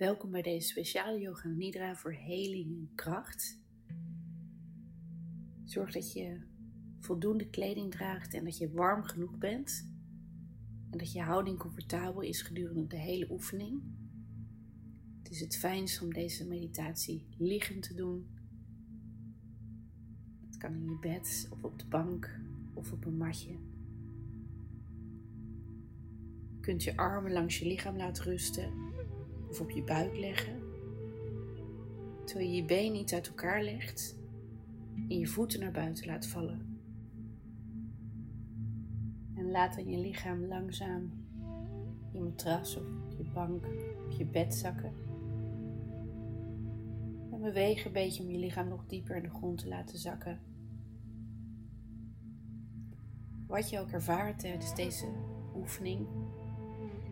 Welkom bij deze speciale Yoga Nidra voor heling en kracht. Zorg dat je voldoende kleding draagt en dat je warm genoeg bent. En dat je houding comfortabel is gedurende de hele oefening. Het is het fijnst om deze meditatie liggend te doen. Het kan in je bed of op de bank of op een matje. Je kunt je armen langs je lichaam laten rusten of op je buik leggen. Terwijl je je been niet uit elkaar legt en je voeten naar buiten laat vallen. En laat dan je lichaam langzaam je matras of je bank of je bed zakken. En beweeg een beetje om je lichaam nog dieper in de grond te laten zakken. Wat je ook ervaart tijdens deze oefening,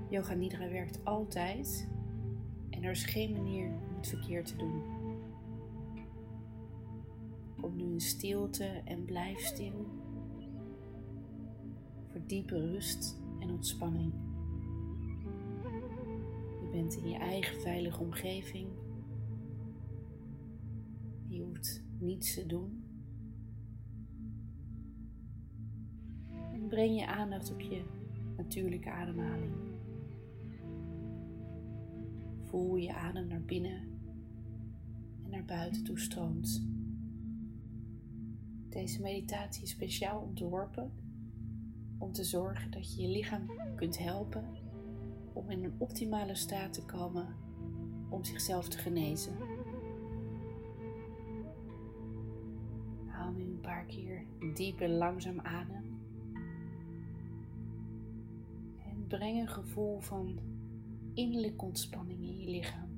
Yoga Nidra werkt altijd en er is geen manier om het verkeerd te doen. Kom nu in stilte en blijf stil. Voor diepe rust en ontspanning. Je bent in je eigen veilige omgeving. Je hoeft niets te doen. En breng je aandacht op je natuurlijke ademhaling. Voel je adem naar binnen en naar buiten toe stroomt. Deze meditatie is speciaal ontworpen om te zorgen dat je je lichaam kunt helpen om in een optimale staat te komen om zichzelf te genezen. Haal nu een paar keer diep en langzaam adem. En breng een gevoel van innerlijke ontspanning in je lichaam.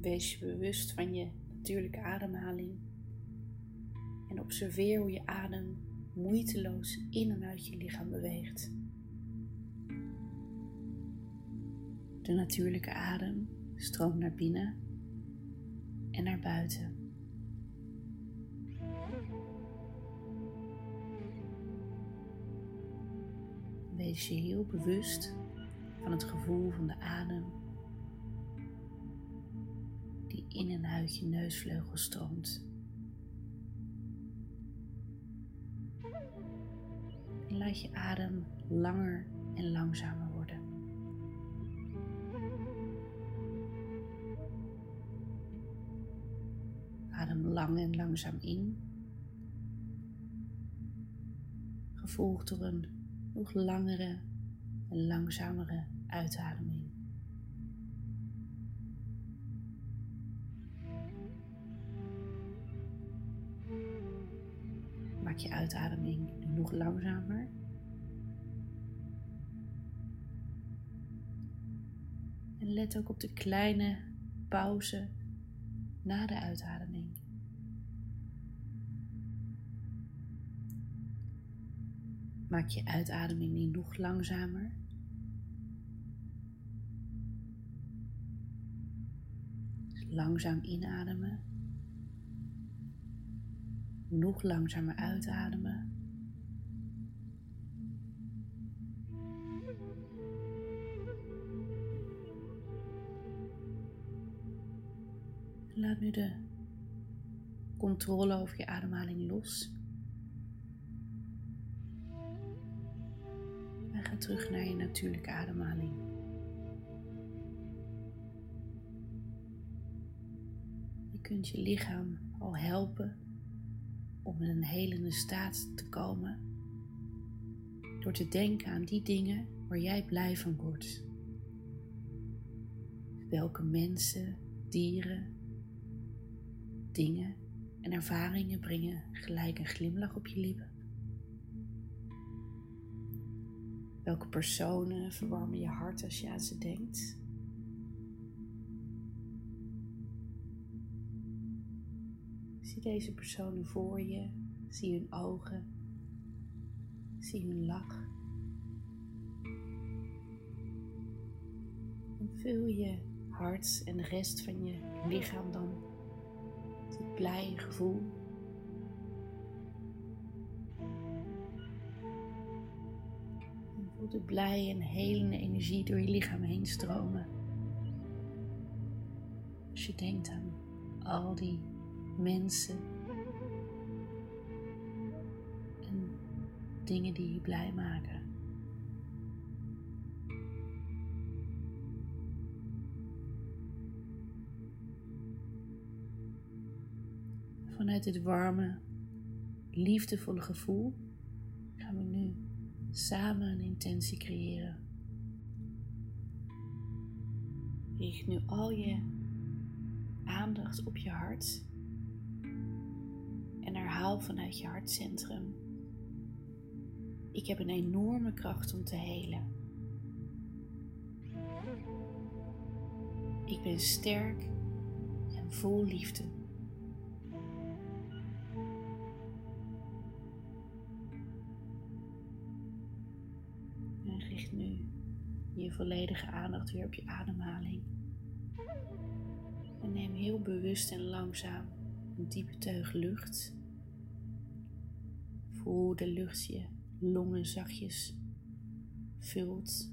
Wees je bewust van je natuurlijke ademhaling en observeer hoe je adem moeiteloos in en uit je lichaam beweegt. De natuurlijke adem stroomt naar binnen en naar buiten. Wees je heel bewust van het gevoel van de adem die in en uit je neusvleugel stroomt. En laat je adem langer en langzamer worden. Adem lang en langzaam in, gevolgd door een nog langere en langzamere uitademing. Maak je uitademing nog langzamer. En let ook op de kleine pauze na de uitademing. Maak je uitademing nu nog langzamer. Langzaam inademen. Nog langzamer uitademen. Laat nu de controle over je ademhaling los. Terug naar je natuurlijke ademhaling. Je kunt je lichaam al helpen om in een helende staat te komen door te denken aan die dingen waar jij blij van wordt. Welke mensen, dieren, dingen en ervaringen brengen gelijk een glimlach op je lippen? Welke personen verwarmen je hart als je aan ze denkt? Zie deze personen voor je. Zie hun ogen. Zie hun lach. En vul je hart en de rest van je lichaam dan met blije gevoel de blije en helende energie door je lichaam heen stromen. Als je denkt aan al die mensen en dingen die je blij maken. Vanuit dit warme, liefdevolle gevoel samen een intentie creëren. Richt nu al je aandacht op je hart en herhaal vanuit je hartcentrum. Ik heb een enorme kracht om te helen. Ik ben sterk en vol liefde. Volledige aandacht weer op je ademhaling. En neem heel bewust en langzaam een diepe teug lucht. Voel de lucht je longen zachtjes vult.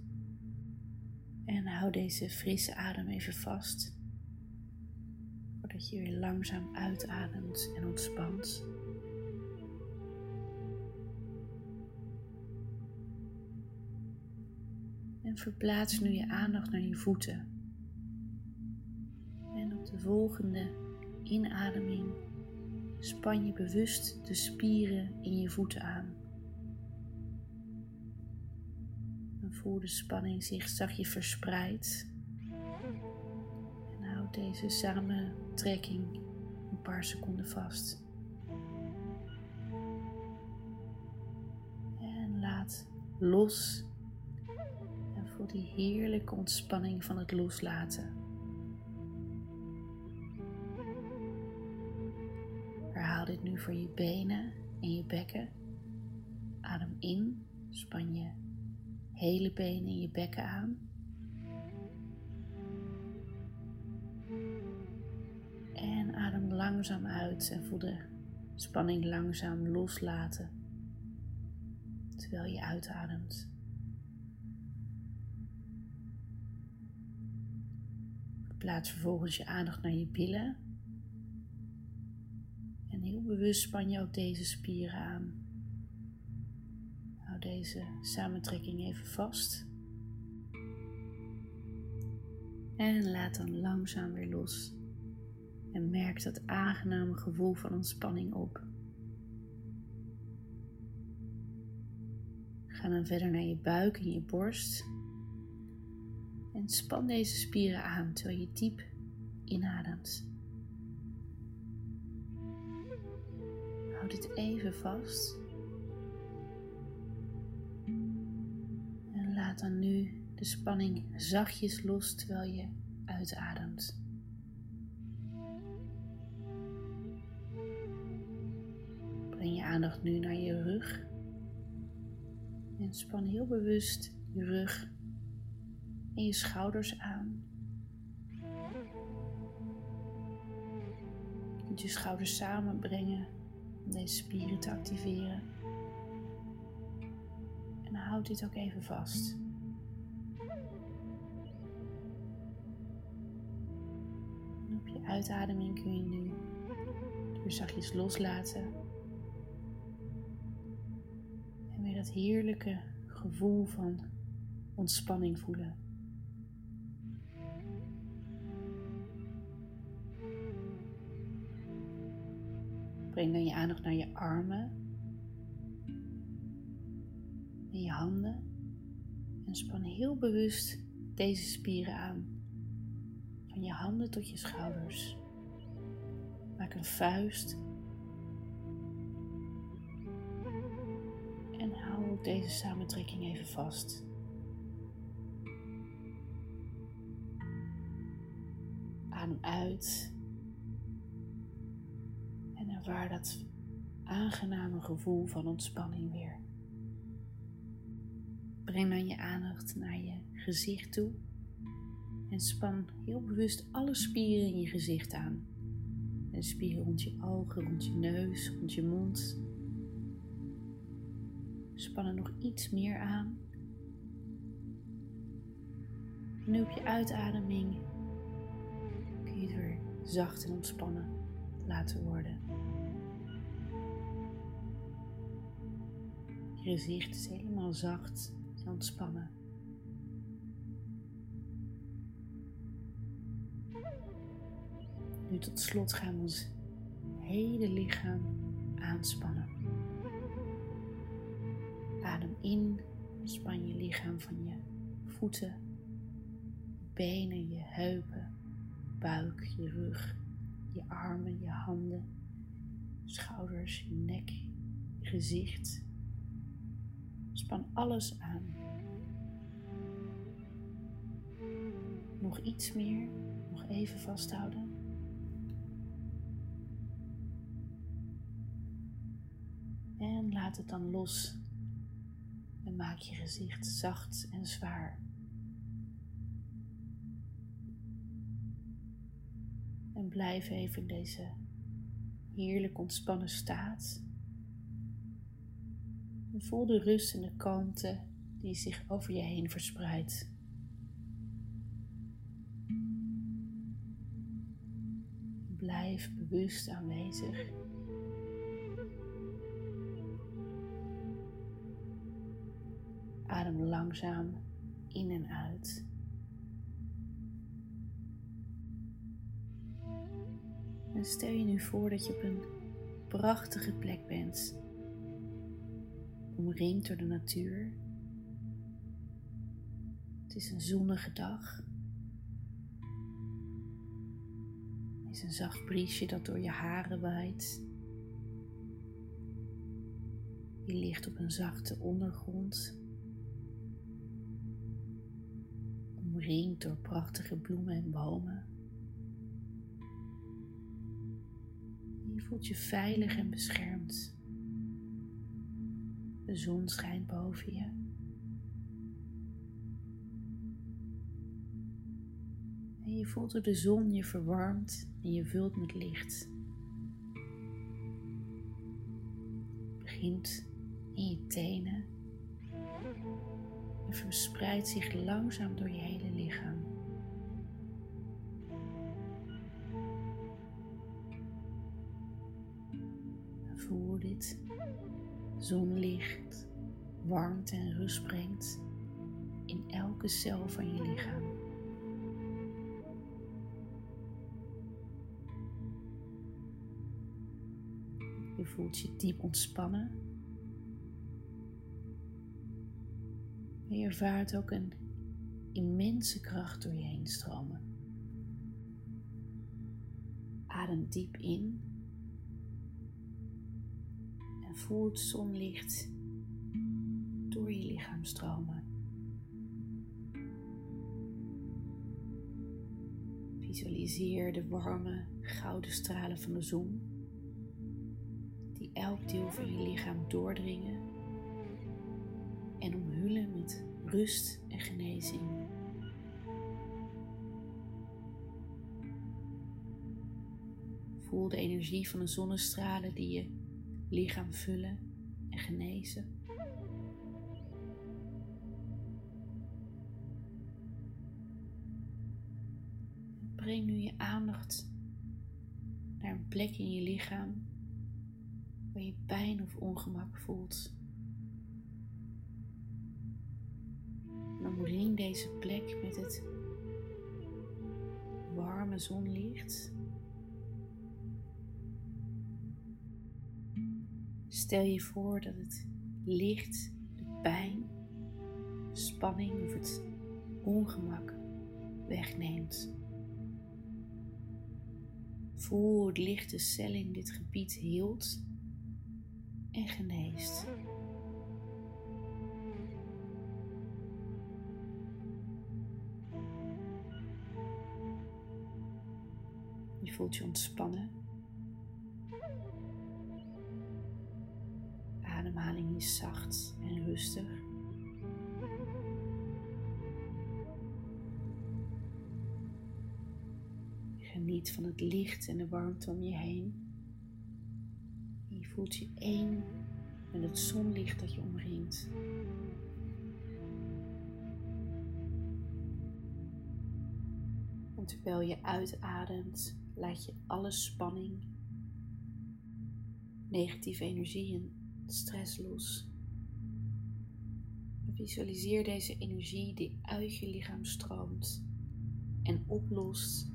En hou deze frisse adem even vast. Voordat je weer langzaam uitademt en ontspant. En verplaats nu je aandacht naar je voeten. En op de volgende inademing span je bewust de spieren in je voeten aan. En voel de spanning zich zachtjes verspreid. En houd deze samentrekking een paar seconden vast. En laat los die heerlijke ontspanning van het loslaten. Herhaal dit nu voor je benen en je bekken. Adem in, span je hele benen en je bekken aan. En adem langzaam uit en voel de spanning langzaam loslaten terwijl je uitademt. Plaats vervolgens je aandacht naar je billen. En heel bewust span je ook deze spieren aan. Hou deze samentrekking even vast. En laat dan langzaam weer los. En merk dat aangename gevoel van ontspanning op. Ga dan verder naar je buik en je borst. En span deze spieren aan terwijl je diep inademt. Houd het even vast. En laat dan nu de spanning zachtjes los terwijl je uitademt. Breng je aandacht nu naar je rug. En span heel bewust je rug en je schouders aan. Je kunt je schouders samenbrengen om deze spieren te activeren. En houd dit ook even vast. Op je uitademing kun je nu weer zachtjes loslaten. En weer dat heerlijke gevoel van ontspanning voelen. Breng dan je aandacht naar je armen en je handen en span heel bewust deze spieren aan. Van je handen tot je schouders. Maak een vuist. En hou ook deze samentrekking even vast. Adem uit ervaar dat aangename gevoel van ontspanning weer. Breng dan je aandacht naar je gezicht toe en span heel bewust alle spieren in je gezicht aan. De spieren rond je ogen, rond je neus, rond je mond. Span er nog iets meer aan Nu op je uitademing kun je het weer zacht en ontspannen laten worden. Je gezicht is helemaal zacht en ontspannen. Nu tot slot gaan we ons hele lichaam aanspannen. Adem in, span je lichaam van je voeten, benen, je heupen, buik, je rug, je armen, je handen, schouders, je nek, je gezicht. Span alles aan. Nog iets meer, nog even vasthouden. En laat het dan los. En maak je gezicht zacht en zwaar. En blijf even in deze heerlijk ontspannen staat. En voel de rust en de kalmte die zich over je heen verspreidt. Blijf bewust aanwezig. Adem langzaam in en uit. En stel je nu voor dat je op een prachtige plek bent, omringd door de natuur. Het is een zonnige dag. Er is een zacht briesje dat door je haren waait. Je ligt op een zachte ondergrond. Omringd door prachtige bloemen en bomen. Je voelt je veilig en beschermd. De zon schijnt boven je. En je voelt hoe de zon je verwarmt en je vult met licht. Begint in je tenen en verspreidt zich langzaam door je hele lichaam. Zonlicht, warmte en rust brengt in elke cel van je lichaam. Je voelt je diep ontspannen. En je ervaart ook een immense kracht door je heen stromen. Adem diep in voel het zonlicht door je lichaam stromen. Visualiseer de warme gouden stralen van de zon die elk deel van je lichaam doordringen en omhullen met rust en genezing. Voel de energie van de zonnestralen die je lichaam vullen en genezen. Breng nu je aandacht naar een plek in je lichaam waar je pijn of ongemak voelt. Omring deze plek met het warme zonlicht. Stel je voor dat het licht de pijn, spanning of het ongemak wegneemt. Voel hoe het licht de cel in dit gebied hield en geneest. Je voelt je ontspannen. Zacht en rustig. Geniet van het licht en de warmte om je heen. Je voelt je één met het zonlicht dat je omringt. En terwijl je uitademt, laat je alle spanning, negatieve energie en stress los. Visualiseer deze energie die uit je lichaam stroomt en oplost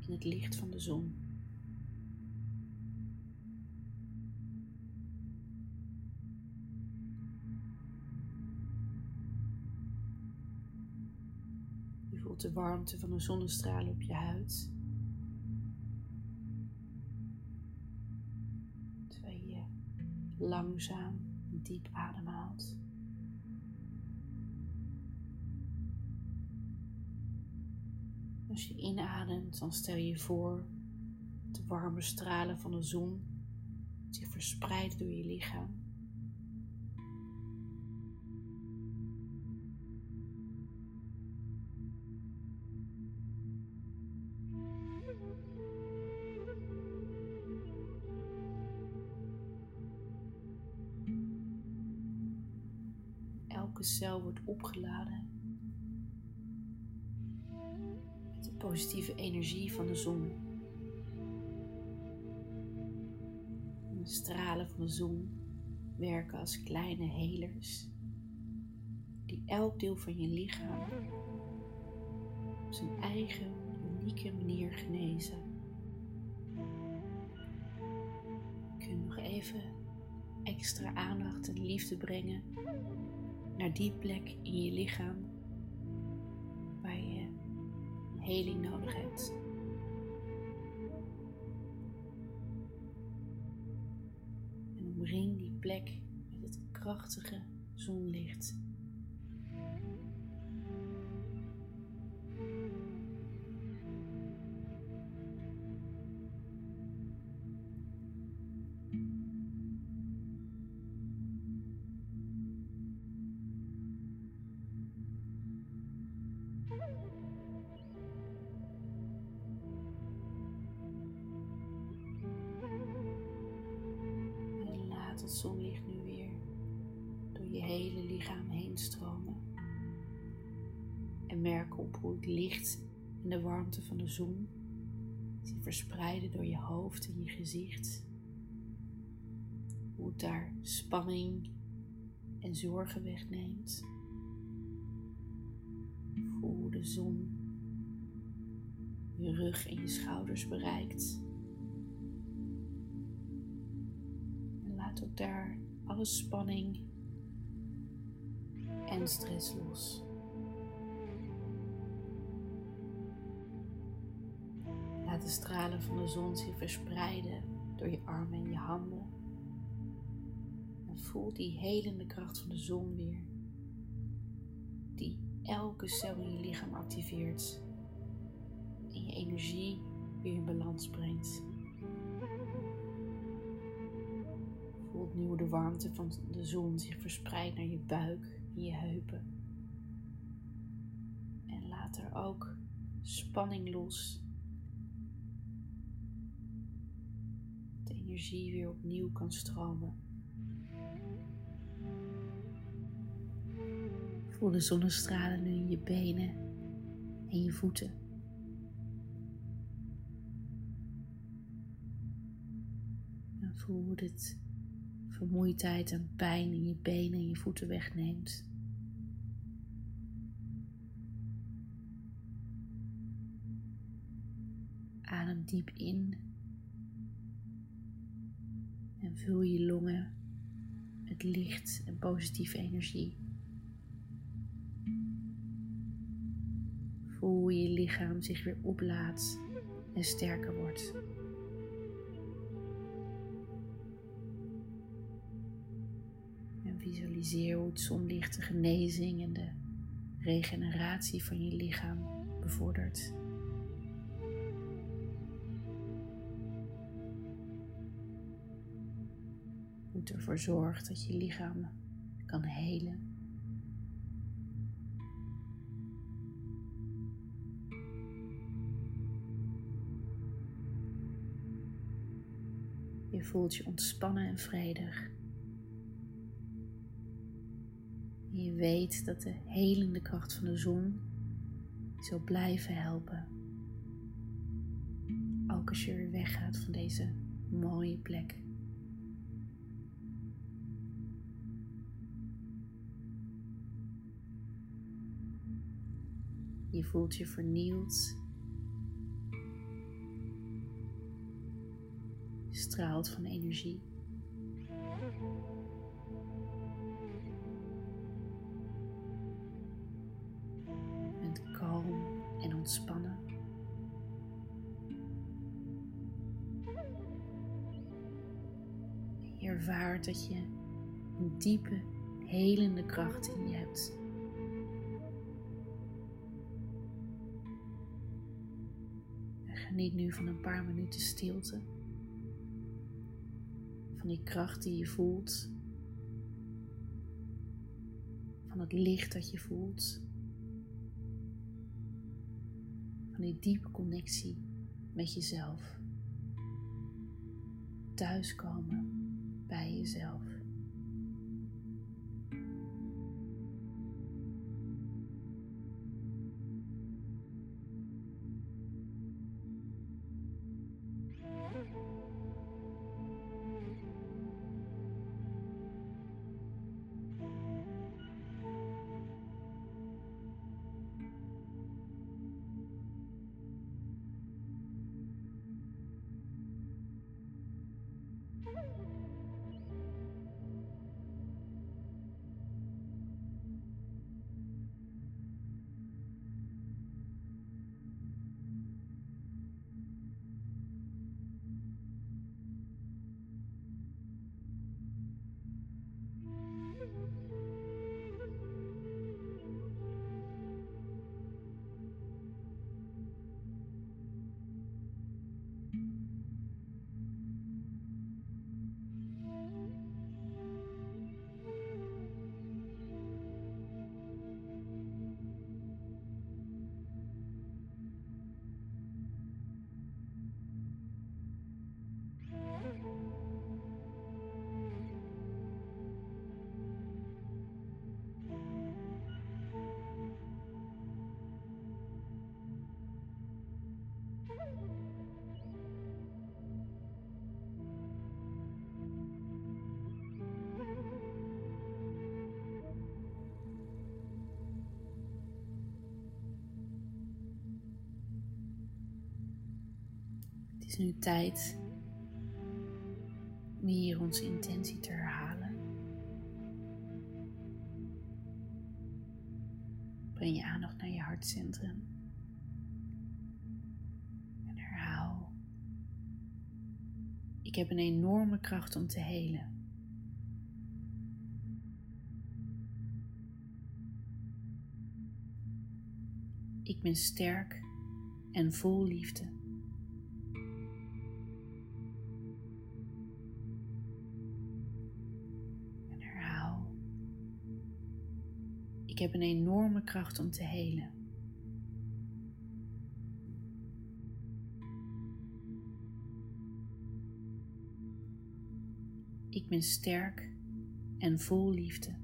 in het licht van de zon. Je voelt de warmte van de zonnestralen op je huid. Langzaam diep ademhaalt. Als je inademt, dan stel je je voor de warme stralen van de zon zich verspreiden door je lichaam. Cel wordt opgeladen positieve energie van de zon. de stralen van de zon werken als kleine helers die elk deel van je lichaam op zijn eigen unieke manier genezen. Kun je nog even extra aandacht en liefde brengen naar die plek in je lichaam heling nodig hebt. En omring die plek met het krachtige zonlicht. Het zonlicht nu weer door je hele lichaam heen stromen. En merk op hoe het licht en de warmte van de zon zich verspreiden door je hoofd en je gezicht. Hoe het daar spanning en zorgen wegneemt. Voel hoe de zon je rug en je schouders bereikt. Laat ook daar alle spanning en stress los. Laat de stralen van de zon zich verspreiden door je armen en je handen. En voel die helende kracht van de zon weer, die elke cel in je lichaam activeert en je energie weer in balans brengt. Opnieuw de warmte van de zon zich verspreidt naar je buik en je heupen. En laat er ook spanning los. De energie weer opnieuw kan stromen. Voel de zonnestralen nu in je benen en je voeten. En voel hoe dit vermoeidheid en pijn in je benen en je voeten wegneemt. Adem diep in en vul je longen met licht en positieve energie. Voel je lichaam zich weer oplaadt en sterker wordt. Visualiseer hoe het zonlicht de genezing en de regeneratie van je lichaam bevordert. Hoe het ervoor zorgt dat je lichaam kan helen. Je voelt je ontspannen en vredig. En je weet dat de helende kracht van de zon zal blijven helpen ook als je weer weggaat van deze mooie plek. Je voelt je vernieuwd. Je straalt van energie. Diepe, helende kracht in je hebt. Geniet nu van een paar minuten stilte. Van die kracht die je voelt. Van het licht dat je voelt. Van die diepe connectie met jezelf. Thuiskomen bij jezelf. Is nu tijd om hier onze intentie te herhalen. Breng je aandacht naar je hartcentrum. En herhaal. Ik heb een enorme kracht om te helen. Ik ben sterk en vol liefde. Ik heb een enorme kracht om te helen. Ik ben sterk en vol liefde.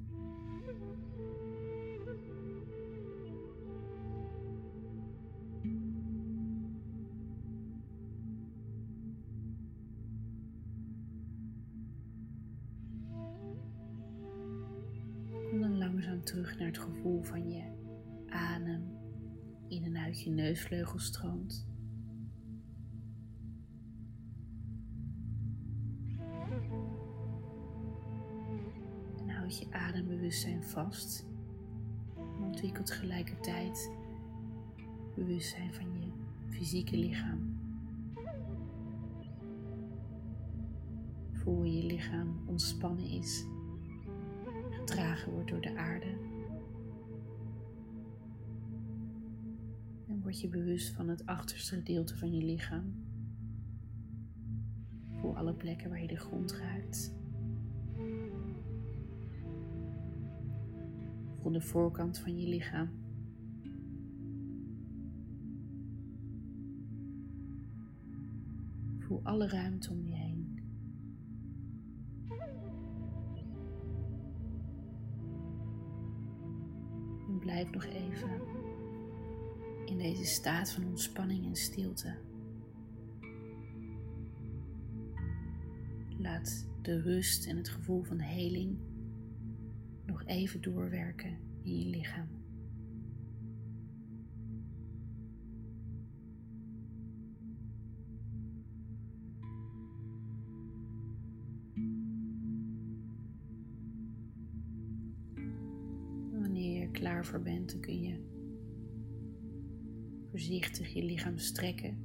Stroomt. En houd je adembewustzijn vast. En ontwikkelt tegelijkertijd bewustzijn van je fysieke lichaam. Voel je lichaam ontspannen is gedragen wordt door de aarde. Word je bewust van het achterste gedeelte van je lichaam. Voel alle plekken waar je de grond raakt. Voel de voorkant van je lichaam. Voel alle ruimte om je heen. blijf nog even deze staat van ontspanning en stilte. Laat de rust en het gevoel van heling nog even doorwerken in je lichaam. Wanneer je klaar voor bent, dan kun je voorzichtig je lichaam strekken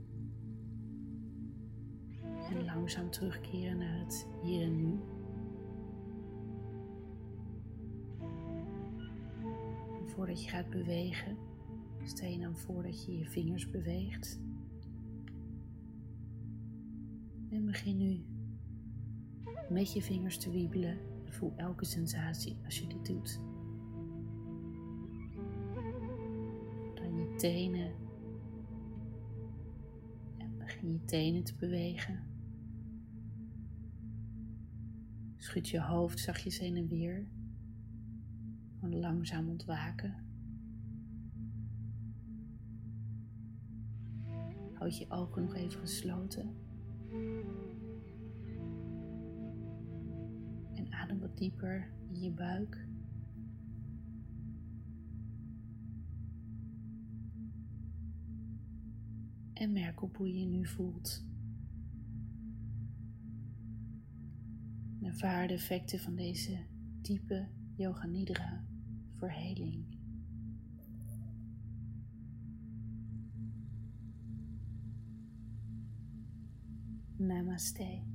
en langzaam terugkeren naar het hier en nu. Voordat je gaat bewegen, stel je dan voor dat je je vingers beweegt. En begin nu met je vingers te wiebelen. Voel elke sensatie als je dit doet. Dan je tenen. En je tenen te bewegen. Schud je hoofd zachtjes heen en weer. Gewoon langzaam ontwaken. Houd je ogen nog even gesloten. En adem wat dieper in je buik. En merk op hoe je je nu voelt. ervaar de effecten van deze diepe Yoga Nidra verheling. Namaste.